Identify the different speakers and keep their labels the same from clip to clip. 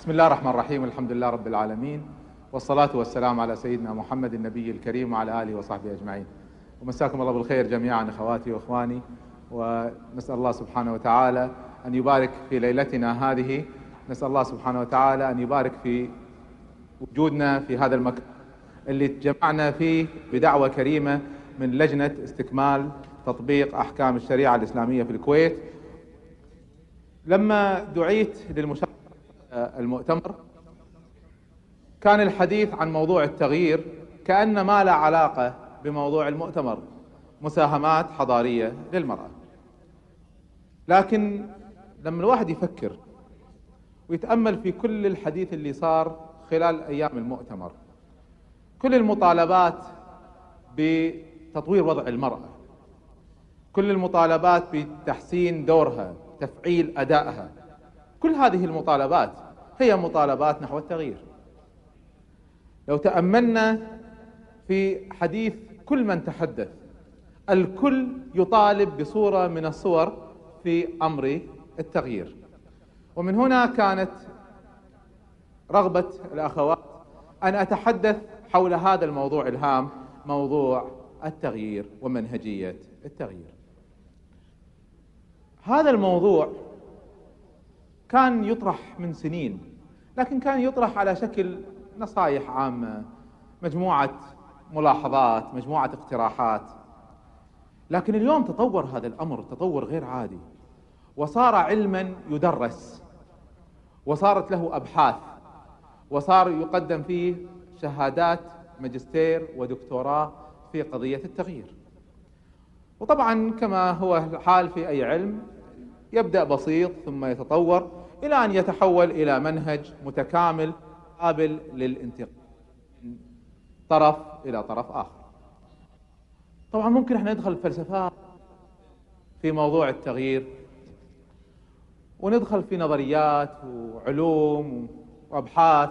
Speaker 1: بسم الله الرحمن الرحيم الحمد لله رب العالمين والصلاة والسلام على سيدنا محمد النبي الكريم وعلى آله وصحبه أجمعين. ومساكم الله بالخير جميعا أخواتي وإخواني ونسأل الله سبحانه وتعالى أن يبارك في ليلتنا هذه نسأل الله سبحانه وتعالى أن يبارك في وجودنا في هذا المكان اللي تجمعنا فيه بدعوة كريمة من لجنة استكمال تطبيق أحكام الشريعة الإسلامية في الكويت. لما دعيت للمشاركة المؤتمر كان الحديث عن موضوع التغيير كأن ما لا علاقة بموضوع المؤتمر مساهمات حضارية للمرأة. لكن لما الواحد يفكر ويتأمل في كل الحديث اللي صار خلال أيام المؤتمر كل المطالبات بتطوير وضع المرأة كل المطالبات بتحسين دورها تفعيل أدائها كل هذه المطالبات هي مطالبات نحو التغيير. لو تأملنا في حديث كل من تحدث الكل يطالب بصورة من الصور في أمر التغيير. ومن هنا كانت رغبة الأخوات أن أتحدث حول هذا الموضوع الهام موضوع التغيير ومنهجية التغيير. هذا الموضوع كان يطرح من سنين لكن كان يطرح على شكل نصائح عامة مجموعة ملاحظات مجموعة اقتراحات. لكن اليوم تطور هذا الأمر تطور غير عادي. وصار علما يدرس. وصارت له أبحاث. وصار يقدم فيه شهادات ماجستير ودكتوراه في قضية التغيير. وطبعا كما هو الحال في أي علم يبدأ بسيط ثم يتطور. إلى أن يتحول إلى منهج متكامل قابل للانتقال من طرف إلى طرف آخر. طبعا ممكن إحنا ندخل فلسفات في موضوع التغيير وندخل في نظريات وعلوم وأبحاث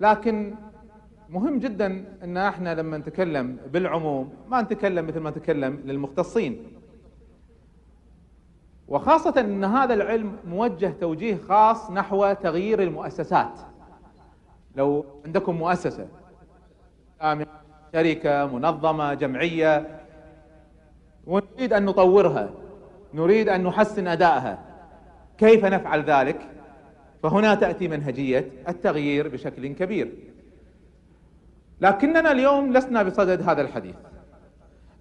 Speaker 1: لكن مهم جدا إن إحنا لما نتكلم بالعموم ما نتكلم مثل ما نتكلم للمختصين. وخاصة إن هذا العلم موجه توجيه خاص نحو تغيير المؤسسات. لو عندكم مؤسسة شركة منظمة جمعية ونريد أن نطورها نريد أن نحسن أدائها كيف نفعل ذلك؟ فهنا تأتي منهجية التغيير بشكل كبير. لكننا اليوم لسنا بصدد هذا الحديث.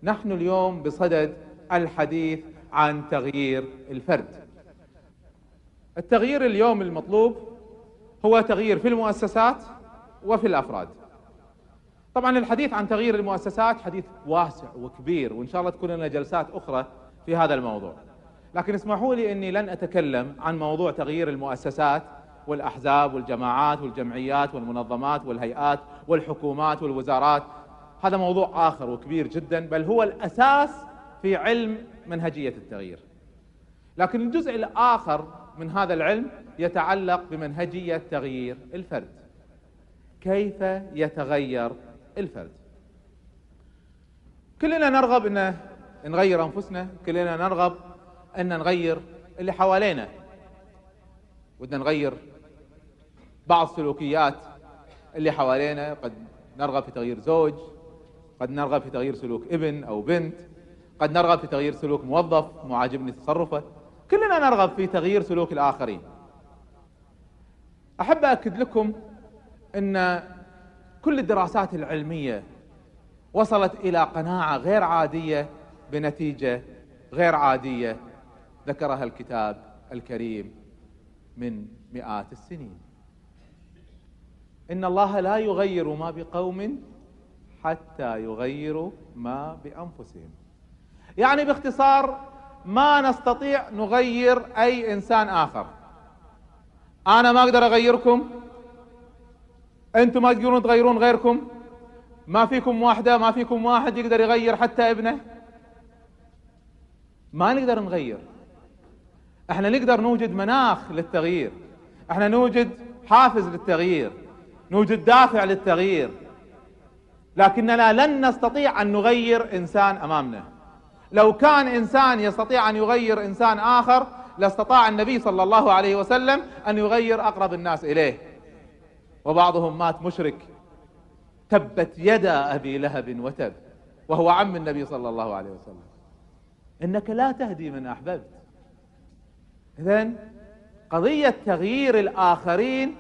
Speaker 1: نحن اليوم بصدد الحديث عن تغيير الفرد. التغيير اليوم المطلوب هو تغيير في المؤسسات وفي الأفراد. طبعا الحديث عن تغيير المؤسسات حديث واسع وكبير وإن شاء الله تكون لنا جلسات أخرى في هذا الموضوع. لكن اسمحوا لي إني لن أتكلم عن موضوع تغيير المؤسسات والأحزاب والجماعات والجمعيات والمنظمات والهيئات والحكومات والوزارات. هذا موضوع آخر وكبير جدا بل هو الأساس في علم منهجية التغيير. لكن الجزء الآخر من هذا العلم يتعلق بمنهجية تغيير الفرد. كيف يتغير الفرد؟ كلنا نرغب إن نغير أنفسنا كلنا نرغب إن نغير اللي حوالينا. ودنا نغير بعض سلوكيات اللي حوالينا. قد نرغب في تغيير زوج قد نرغب في تغيير سلوك ابن أو بنت. قد نرغب في تغيير سلوك موظف معاجبني تصرفه. كلنا نرغب في تغيير سلوك الآخرين. أحب اكد لكم إن كل الدراسات العلمية وصلت إلى قناعة غير عادية بنتيجة غير عادية ذكرها الكتاب الكريم من مئات السنين. إن الله لا يغير ما بقوم حتى يغيروا ما بأنفسهم. يعني باختصار ما نستطيع نغير أي إنسان آخر. أنا ما أقدر أغيركم. أنتم ما تقدرون تغيرون غيركم. ما فيكم واحدة ما فيكم واحد يقدر يغير حتى ابنه. ما نقدر نغير. إحنا نقدر نوجد مناخ للتغيير. إحنا نوجد حافز للتغيير. نوجد دافع للتغيير. لكننا لن نستطيع أن نغير إنسان أمامنا. لو كان إنسان يستطيع أن يغير إنسان آخر لاستطاع النبي صلى الله عليه وسلم أن يغير أقرب الناس إليه. وبعضهم مات مشرك. تبت يدا أبي لهب وتب وهو عم النبي صلى الله عليه وسلم. إنك لا تهدي من أحببت. إذا قضية تغيير الآخرين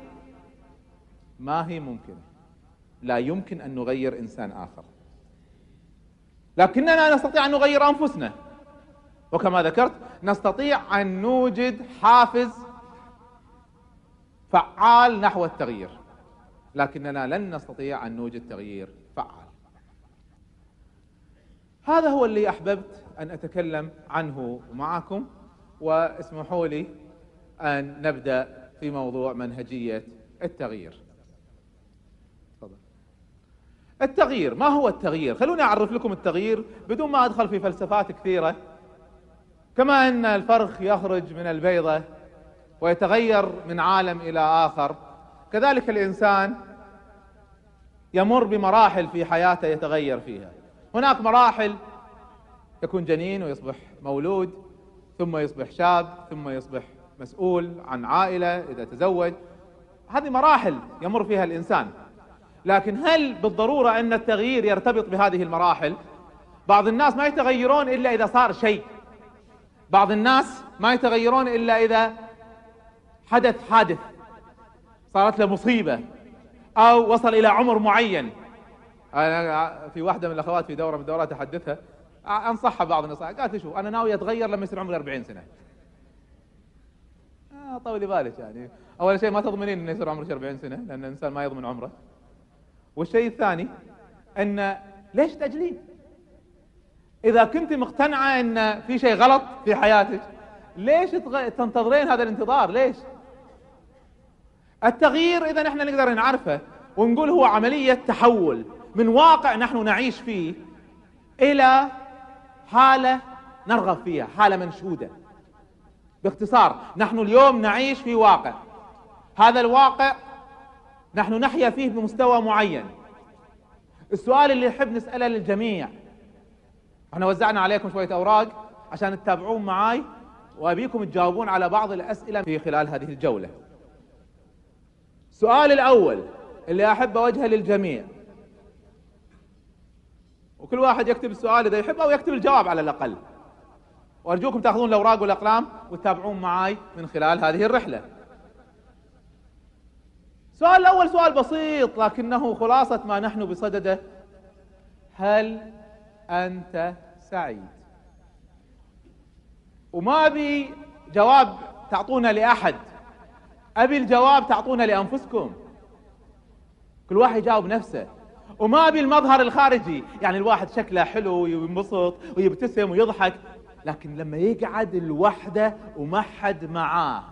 Speaker 1: ما هي ممكنة. لا يمكن أن نغير إنسان آخر. لكننا نستطيع أن نغير أنفسنا. وكما ذكرت نستطيع أن نوجد حافز فعال نحو التغيير. لكننا لن نستطيع أن نوجد تغيير فعال. هذا هو اللي أحببت أن أتكلم عنه معكم واسمحوا لي أن نبدأ في موضوع منهجية التغيير. التغيير ما هو التغيير؟ خلوني أعرف لكم التغيير بدون ما أدخل في فلسفات كثيرة. كما أن الفرخ يخرج من البيضة ويتغير من عالم إلى آخر كذلك الإنسان يمر بمراحل في حياته يتغير فيها. هناك مراحل يكون جنين ويصبح مولود ثم يصبح شاب ثم يصبح مسؤول عن عائلة إذا تزوج. هذه مراحل يمر فيها الإنسان. لكن هل بالضرورة أن التغيير يرتبط بهذه المراحل؟ بعض الناس ما يتغيرون إلا إذا صار شيء. بعض الناس ما يتغيرون إلا إذا حدث حادث صارت له مصيبة أو وصل إلى عمر معين. أنا في واحدة من الأخوات في دورة من الدورات أحدثها أنصحها بعض النصائح قالت لي شوف أنا ناوي أتغير لما يصير عمري 40 سنة. آه طولي بالك يعني. أول شيء ما تضمنين إنه يصير عمرك 40 سنة لأن الإنسان ما يضمن عمره. والشيء الثاني أن ليش تأجلين إذا كنت مقتنعة أن في شيء غلط في حياتك ليش تنتظرين هذا الانتظار؟ ليش؟ التغيير إذا نحن نقدر نعرفه ونقول هو عملية تحول من واقع نحن نعيش فيه إلى حالة نرغب فيها حالة منشودة. باختصار نحن اليوم نعيش في واقع. هذا الواقع نحن نحيا فيه بمستوى معين. السؤال اللي نحب نسأله للجميع. إحنا وزعنا عليكم شوية أوراق عشان تتابعون معاي وأبيكم تجاوبون على بعض الأسئلة في خلال هذه الجولة. السؤال الأول اللي أحب أوجهه للجميع. وكل واحد يكتب السؤال إذا يحب أو يكتب الجواب على الأقل. وأرجوكم تأخذون الأوراق والأقلام وتتابعون معاي من خلال هذه الرحلة. السؤال الأول سؤال بسيط لكنه خلاصة ما نحن بصدده. هل أنت سعيد؟ وما أبي جواب تعطونا لأحد. أبي الجواب تعطونا لأنفسكم. كل واحد يجاوب نفسه. وما أبي المظهر الخارجي يعني الواحد شكله حلو وينبسط ويبتسم ويضحك لكن لما يقعد الوحدة وما حد معاه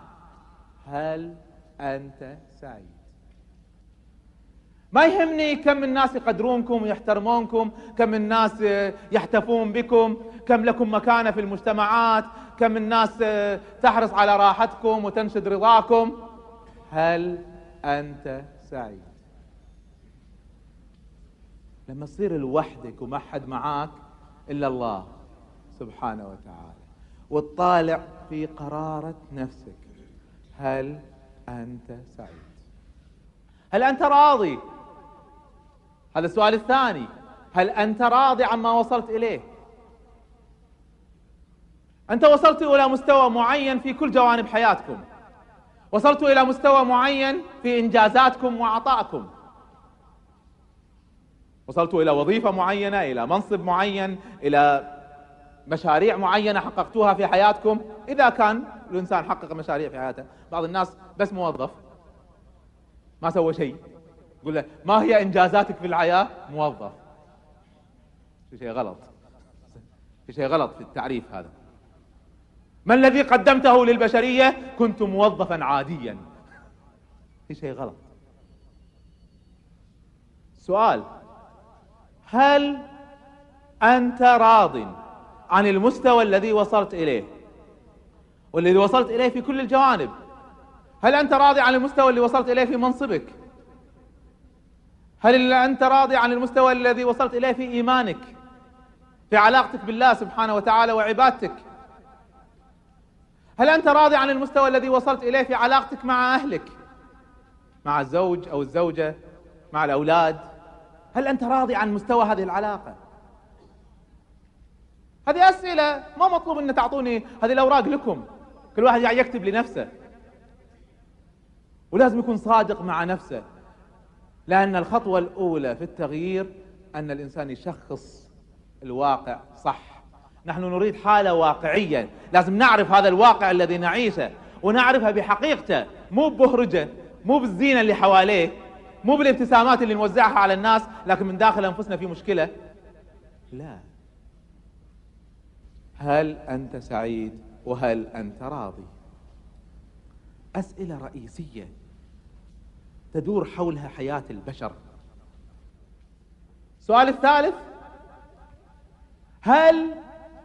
Speaker 1: هل أنت سعيد؟ ما يهمني كم الناس يقدرونكم ويحترمونكم كم الناس يحتفون بكم كم لكم مكانة في المجتمعات كم الناس تحرص على راحتكم وتنشد رضاكم. هل أنت سعيد؟ لما تصير لوحدك وما حد معاك إلا الله سبحانه وتعالى وتطالع في قرارة نفسك هل أنت سعيد؟ هل أنت راضي؟ هذا السؤال الثاني. هل أنت راضي عما وصلت إليه؟ أنت وصلت إلى مستوى معين في كل جوانب حياتكم. وصلت إلى مستوى معين في إنجازاتكم وعطائكم. وصلت إلى وظيفة معينة إلى منصب معين إلى مشاريع معينة حققتوها في حياتكم. إذا كان الإنسان حقق مشاريع في حياته. بعض الناس بس موظف ما سوى شيء. يقول له ما هي إنجازاتك في الحياة؟ موظف. في شيء غلط. في شيء غلط في التعريف هذا. ما الذي قدمته للبشرية؟ كنت موظفا عاديا. في شيء غلط. سؤال. هل أنت راض عن المستوى الذي وصلت إليه؟ والذي وصلت إليه في كل الجوانب. هل أنت راضي عن المستوى اللي وصلت إليه في منصبك؟ هل أنت راضي عن المستوى الذي وصلت إليه في إيمانك في علاقتك بالله سبحانه وتعالى وعبادتك؟ هل أنت راضي عن المستوى الذي وصلت إليه في علاقتك مع أهلك مع الزوج أو الزوجة مع الأولاد؟ هل أنت راضي عن مستوى هذه العلاقة؟ هذه أسئلة ما مطلوب أن تعطوني هذه الأوراق لكم. كل واحد يكتب لنفسه. ولازم يكون صادق مع نفسه. لأن الخطوة الأولى في التغيير أن الإنسان يشخص الواقع صح. نحن نريد حالة واقعية. لازم نعرف هذا الواقع الذي نعيشه ونعرفها بحقيقته مو ببهرجة مو بالزينة اللي حواليه مو بالابتسامات اللي نوزعها على الناس لكن من داخل أنفسنا في مشكلة. لا. هل أنت سعيد وهل أنت راضي؟ أسئلة رئيسية. تدور حولها حياة البشر. السؤال الثالث. هل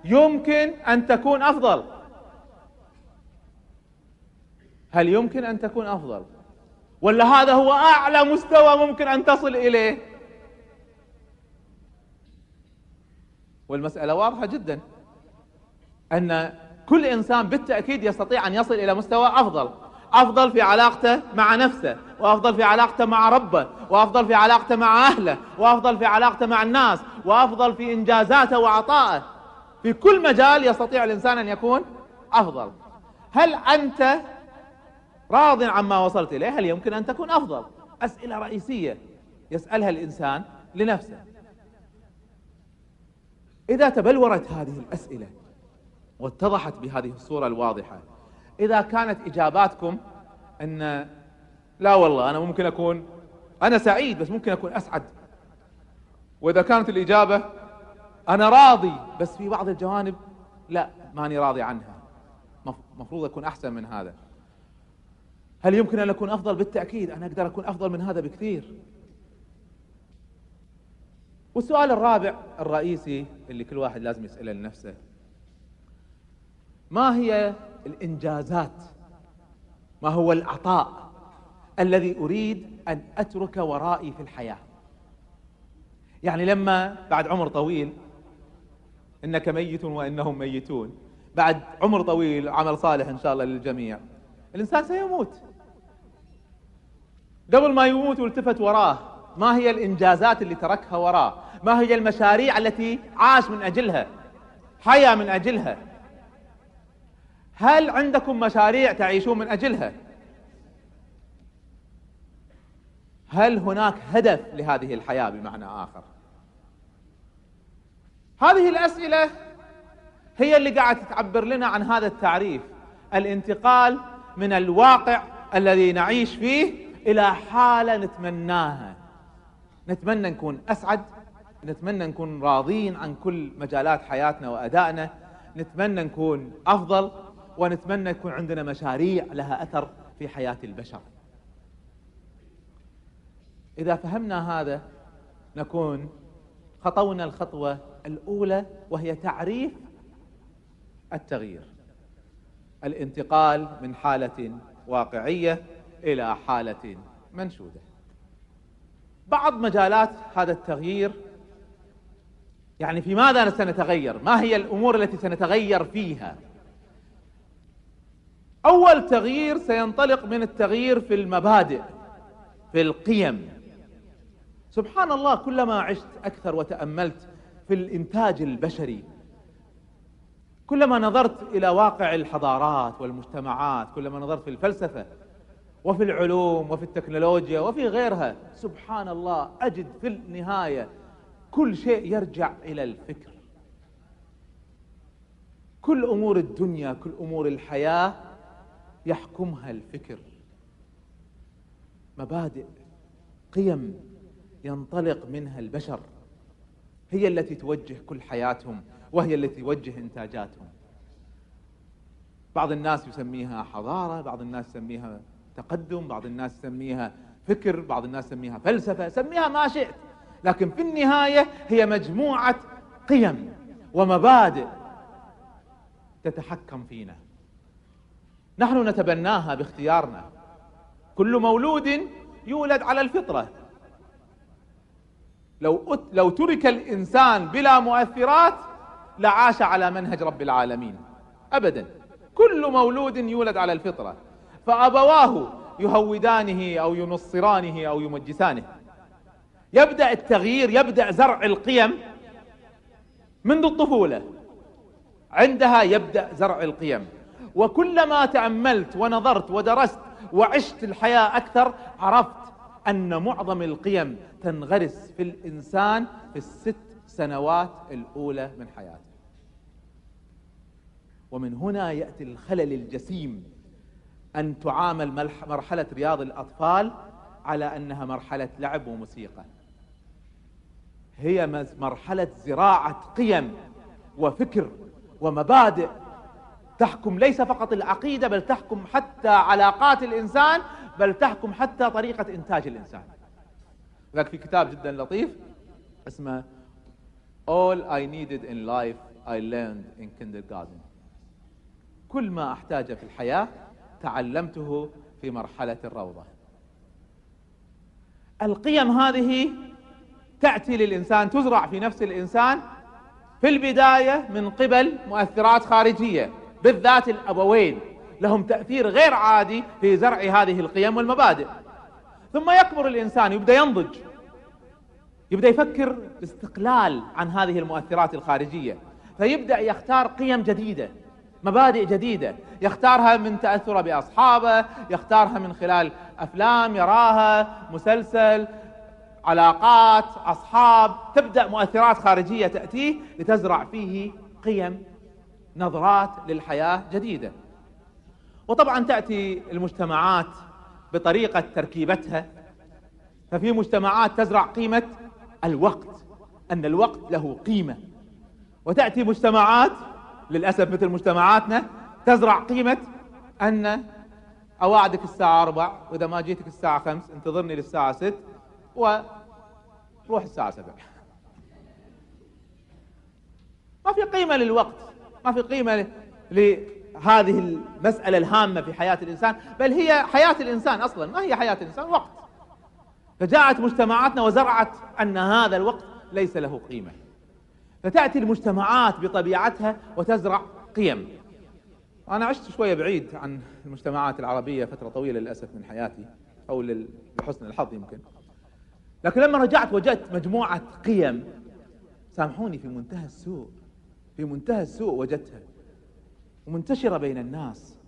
Speaker 1: يمكن أن تكون أفضل؟ هل يمكن أن تكون أفضل؟ ولا هذا هو أعلى مستوى ممكن أن تصل إليه؟ والمسألة واضحة جدا. أن كل إنسان بالتأكيد يستطيع أن يصل إلى مستوى أفضل. أفضل في علاقته مع نفسه وأفضل في علاقته مع ربه وأفضل في علاقته مع أهله وأفضل في علاقته مع الناس وأفضل في إنجازاته وعطائه. في كل مجال يستطيع الإنسان أن يكون أفضل. هل أنت راض عما وصلت إليه؟ هل يمكن أن تكون أفضل؟ أسئلة رئيسية يسألها الإنسان لنفسه. إذا تبلورت هذه الأسئلة واتضحت بهذه الصورة الواضحة إذا كانت إجاباتكم أن لا والله أنا ممكن أكون أنا سعيد بس ممكن أكون أسعد. وإذا كانت الإجابة أنا راضي بس في بعض الجوانب لا ماني راضي عنها. مفروض أكون أحسن من هذا. هل يمكن أن أكون أفضل؟ بالتأكيد أنا أقدر أكون أفضل من هذا بكثير. والسؤال الرابع الرئيسي اللي كل واحد لازم يسأله لنفسه. ما هي الإنجازات. ما هو العطاء الذي أريد أن أترك ورائي في الحياة؟ يعني لما بعد عمر طويل إنك ميت وإنهم ميتون. بعد عمر طويل عمل صالح إن شاء الله للجميع. الإنسان سيموت. قبل ما يموت والتفت وراه ما هي الإنجازات اللي تركها وراه؟ ما هي المشاريع التي عاش من أجلها؟ حيا من أجلها. هل عندكم مشاريع تعيشون من أجلها؟ هل هناك هدف لهذه الحياة بمعنى آخر؟ هذه الأسئلة هي اللي قاعد تعبر لنا عن هذا التعريف الانتقال من الواقع الذي نعيش فيه إلى حالة نتمناها. نتمنى نكون أسعد نتمنى نكون راضين عن كل مجالات حياتنا وأدائنا نتمنى نكون أفضل. ونتمنى يكون عندنا مشاريع لها أثر في حياة البشر. إذا فهمنا هذا نكون خطونا الخطوة الأولى وهي تعريف التغيير. الانتقال من حالة واقعية إلى حالة منشودة. بعض مجالات هذا التغيير يعني في ماذا سنتغير؟ ما هي الأمور التي سنتغير فيها؟ أول تغيير سينطلق من التغيير في المبادئ في القيم. سبحان الله كلما عشت أكثر وتأملت في الإنتاج البشري كلما نظرت إلى واقع الحضارات والمجتمعات كلما نظرت في الفلسفة وفي العلوم وفي التكنولوجيا وفي غيرها سبحان الله أجد في النهاية كل شيء يرجع إلى الفكر. كل أمور الدنيا كل أمور الحياة يحكمها الفكر. مبادئ قيم ينطلق منها البشر. هي التي توجه كل حياتهم وهي التي توجه إنتاجاتهم. بعض الناس يسميها حضارة بعض الناس يسميها تقدم بعض الناس يسميها فكر بعض الناس يسميها فلسفة سميها ما شئت. لكن في النهاية هي مجموعة قيم ومبادئ تتحكم فينا. نحن نتبناها باختيارنا. كل مولود يولد على الفطرة. لو لو ترك الإنسان بلا مؤثرات لعاش على منهج رب العالمين. ابدا. كل مولود يولد على الفطرة. فأبواه يهودانه أو ينصرانه أو يمجسانه. يبدأ التغيير يبدأ زرع القيم منذ الطفولة. عندها يبدأ زرع القيم. وكلما تأملت ونظرت ودرست وعشت الحياة أكثر عرفت أن معظم القيم تنغرس في الإنسان في الست سنوات الأولى من حياته. ومن هنا يأتي الخلل الجسيم أن تعامل مرحلة رياض الأطفال على أنها مرحلة لعب وموسيقى. هي مرحلة زراعة قيم وفكر ومبادئ تحكم ليس فقط العقيدة بل تحكم حتى علاقات الإنسان بل تحكم حتى طريقة إنتاج الإنسان. لك في كتاب جدا لطيف اسمه All I needed in life I learned in kindergarten. كل ما أحتاجه في الحياة تعلمته في مرحلة الروضة. القيم هذه تأتي للإنسان تزرع في نفس الإنسان في البداية من قبل مؤثرات خارجية. بالذات الأبوين. لهم تأثير غير عادي في زرع هذه القيم والمبادئ. ثم يكبر الإنسان يبدأ ينضج. يبدأ يفكر باستقلال عن هذه المؤثرات الخارجية. فيبدأ يختار قيم جديدة مبادئ جديدة. يختارها من تأثره بأصحابه يختارها من خلال أفلام يراها مسلسل علاقات أصحاب. تبدأ مؤثرات خارجية تأتيه لتزرع فيه قيم نظرات للحياة جديدة. وطبعا تأتي المجتمعات بطريقة تركيبتها. ففي مجتمعات تزرع قيمة الوقت أن الوقت له قيمة. وتأتي مجتمعات للأسف مثل مجتمعاتنا تزرع قيمة أن أواعدك الساعة أربع وإذا ما جيتك الساعة خمس انتظرني للساعة ست وروح الساعة سبع. ما في قيمة للوقت. ما في قيمة لهذه المسألة الهامة في حياة الإنسان بل هي حياة الإنسان أصلا ما هي حياة الإنسان وقت. فجاءت مجتمعاتنا وزرعت أن هذا الوقت ليس له قيمة. فتأتي المجتمعات بطبيعتها وتزرع قيم. أنا عشت شوية بعيد عن المجتمعات العربية فترة طويلة للأسف من حياتي أو لحسن الحظ يمكن. لكن لما رجعت وجدت مجموعة قيم سامحوني في منتهى السوء. في منتهى السوء وجدتها ومنتشرة بين الناس.